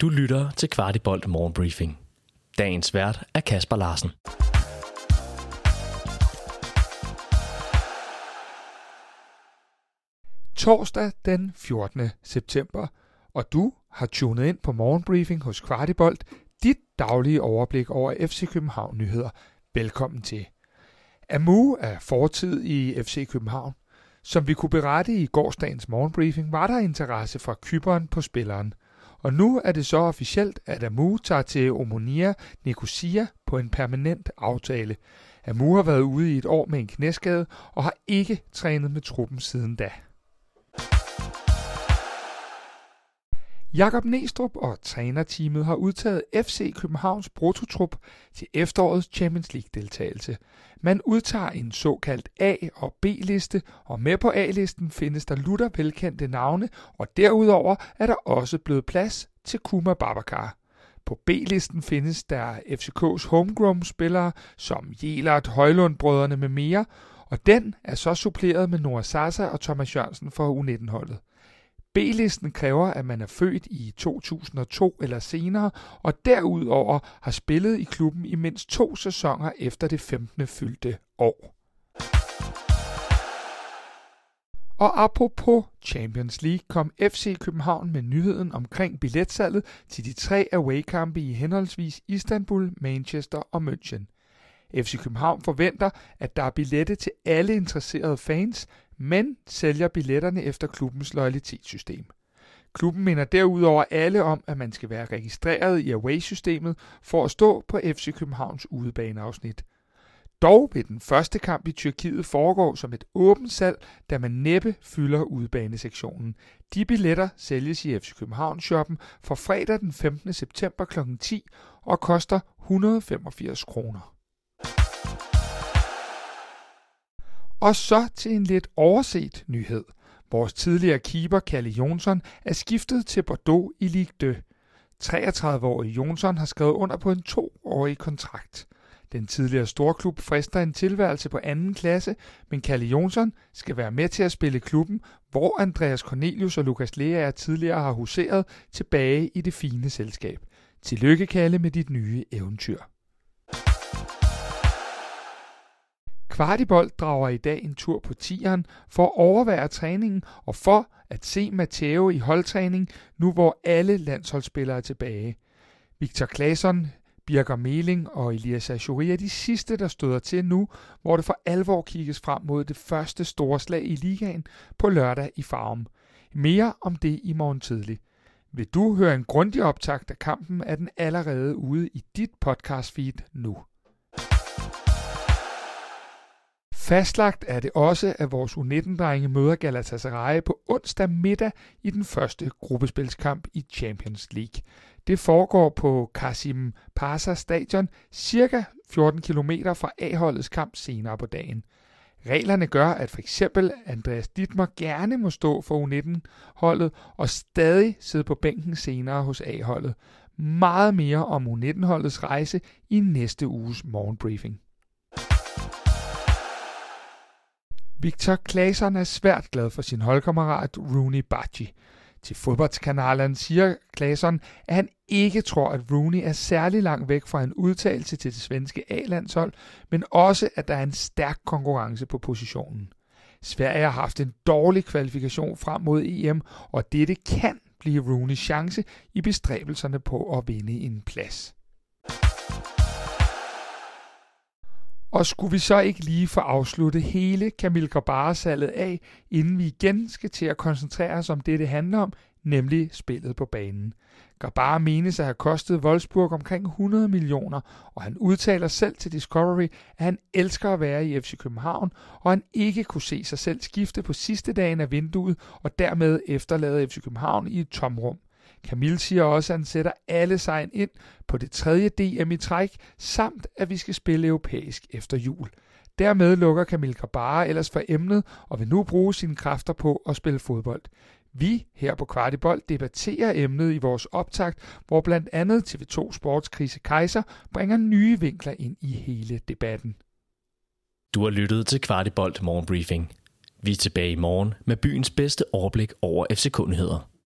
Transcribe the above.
Du lytter til Kvartibolt Morgenbriefing. Dagens vært er Kasper Larsen. Torsdag den 14. september, og du har tunet ind på Morgenbriefing hos Kvartibolt, dit daglige overblik over FC København nyheder. Velkommen til. Amu er fortid i FC København. Som vi kunne berette i gårsdagens morgenbriefing, var der interesse fra Kyberen på spilleren. Og nu er det så officielt, at Amu tager til Omonia Nicosia på en permanent aftale. Amu har været ude i et år med en knæskade og har ikke trænet med truppen siden da. Jakob Næstrup og trænerteamet har udtaget FC Københavns brutotrup til efterårets Champions League-deltagelse. Man udtager en såkaldt A- og B-liste, og med på A-listen findes der lutter velkendte navne, og derudover er der også blevet plads til Kuma Babacar. På B-listen findes der FCK's homegrown-spillere som Jelert, Højlund-brødrene med mere, og den er så suppleret med Noah Sasa og Thomas Jørgensen fra U19-holdet. B-listen kræver, at man er født i 2002 eller senere, og derudover har spillet i klubben i mindst to sæsoner efter det 15. fyldte år. Og apropos Champions League kom FC København med nyheden omkring billetsalget til de tre away-kampe i henholdsvis Istanbul, Manchester og München. FC København forventer, at der er billetter til alle interesserede fans, men sælger billetterne efter klubbens loyalitetssystem. Klubben minder derudover alle om, at man skal være registreret i Away-systemet for at stå på FC Københavns udebaneafsnit. Dog vil den første kamp i Tyrkiet foregå som et åbent salg, da man næppe fylder udebanesektionen. De billetter sælges i FC København shoppen fra fredag den 15. september kl. 10 og koster 185 kroner. Og så til en lidt overset nyhed. Vores tidligere keeper, Kalle Jonsson, er skiftet til Bordeaux i Ligue 2. 33-årige Jonsson har skrevet under på en toårig kontrakt. Den tidligere storklub frister en tilværelse på anden klasse, men Kalle Jonsson skal være med til at spille klubben, hvor Andreas Cornelius og Lukas Lea tidligere har huseret tilbage i det fine selskab. Tillykke Kalle med dit nye eventyr. Kvartibold drager i dag en tur på tieren for at overvære træningen og for at se Matteo i holdtræning, nu hvor alle landsholdsspillere er tilbage. Victor Claesson, Birger Meling og Elias Achouri er de sidste, der støder til nu, hvor det for alvor kigges frem mod det første store slag i ligaen på lørdag i Farum. Mere om det i morgen tidlig. Vil du høre en grundig optakt af kampen, er den allerede ude i dit podcast feed nu. Fastlagt er det også, at vores U19-drenge møder Galatasaray på onsdag middag i den første gruppespilskamp i Champions League. Det foregår på Kasim Pasa stadion, cirka 14 km fra A-holdets kamp senere på dagen. Reglerne gør, at for eksempel Andreas Dittmer gerne må stå for U19-holdet og stadig sidde på bænken senere hos A-holdet. Meget mere om U19-holdets rejse i næste uges morgenbriefing. Victor Claesson er svært glad for sin holdkammerat Rooney Bacci. Til fodboldskanalen siger Claesson, at han ikke tror, at Rooney er særlig langt væk fra en udtalelse til det svenske A-landshold, men også, at der er en stærk konkurrence på positionen. Sverige har haft en dårlig kvalifikation frem mod EM, og dette kan blive Rooneys chance i bestræbelserne på at vinde en plads. Og skulle vi så ikke lige få afsluttet hele Camille Grabare-salget af, inden vi igen skal til at koncentrere os om det, det handler om, nemlig spillet på banen. Grabara menes at have kostet Wolfsburg omkring 100 millioner, og han udtaler selv til Discovery, at han elsker at være i FC København, og han ikke kunne se sig selv skifte på sidste dagen af vinduet, og dermed efterlade FC København i et tomrum. Camille siger også, at han sætter alle sejren ind på det tredje DM i træk, samt at vi skal spille europæisk efter jul. Dermed lukker Camille Grabara ellers for emnet og vil nu bruge sine kræfter på at spille fodbold. Vi her på Kvartibold debatterer emnet i vores optakt, hvor blandt andet TV2 Sports Krise Kaiser bringer nye vinkler ind i hele debatten. Du har lyttet til Kvartibold Morgenbriefing. Vi er tilbage i morgen med byens bedste overblik over FC-kundigheder.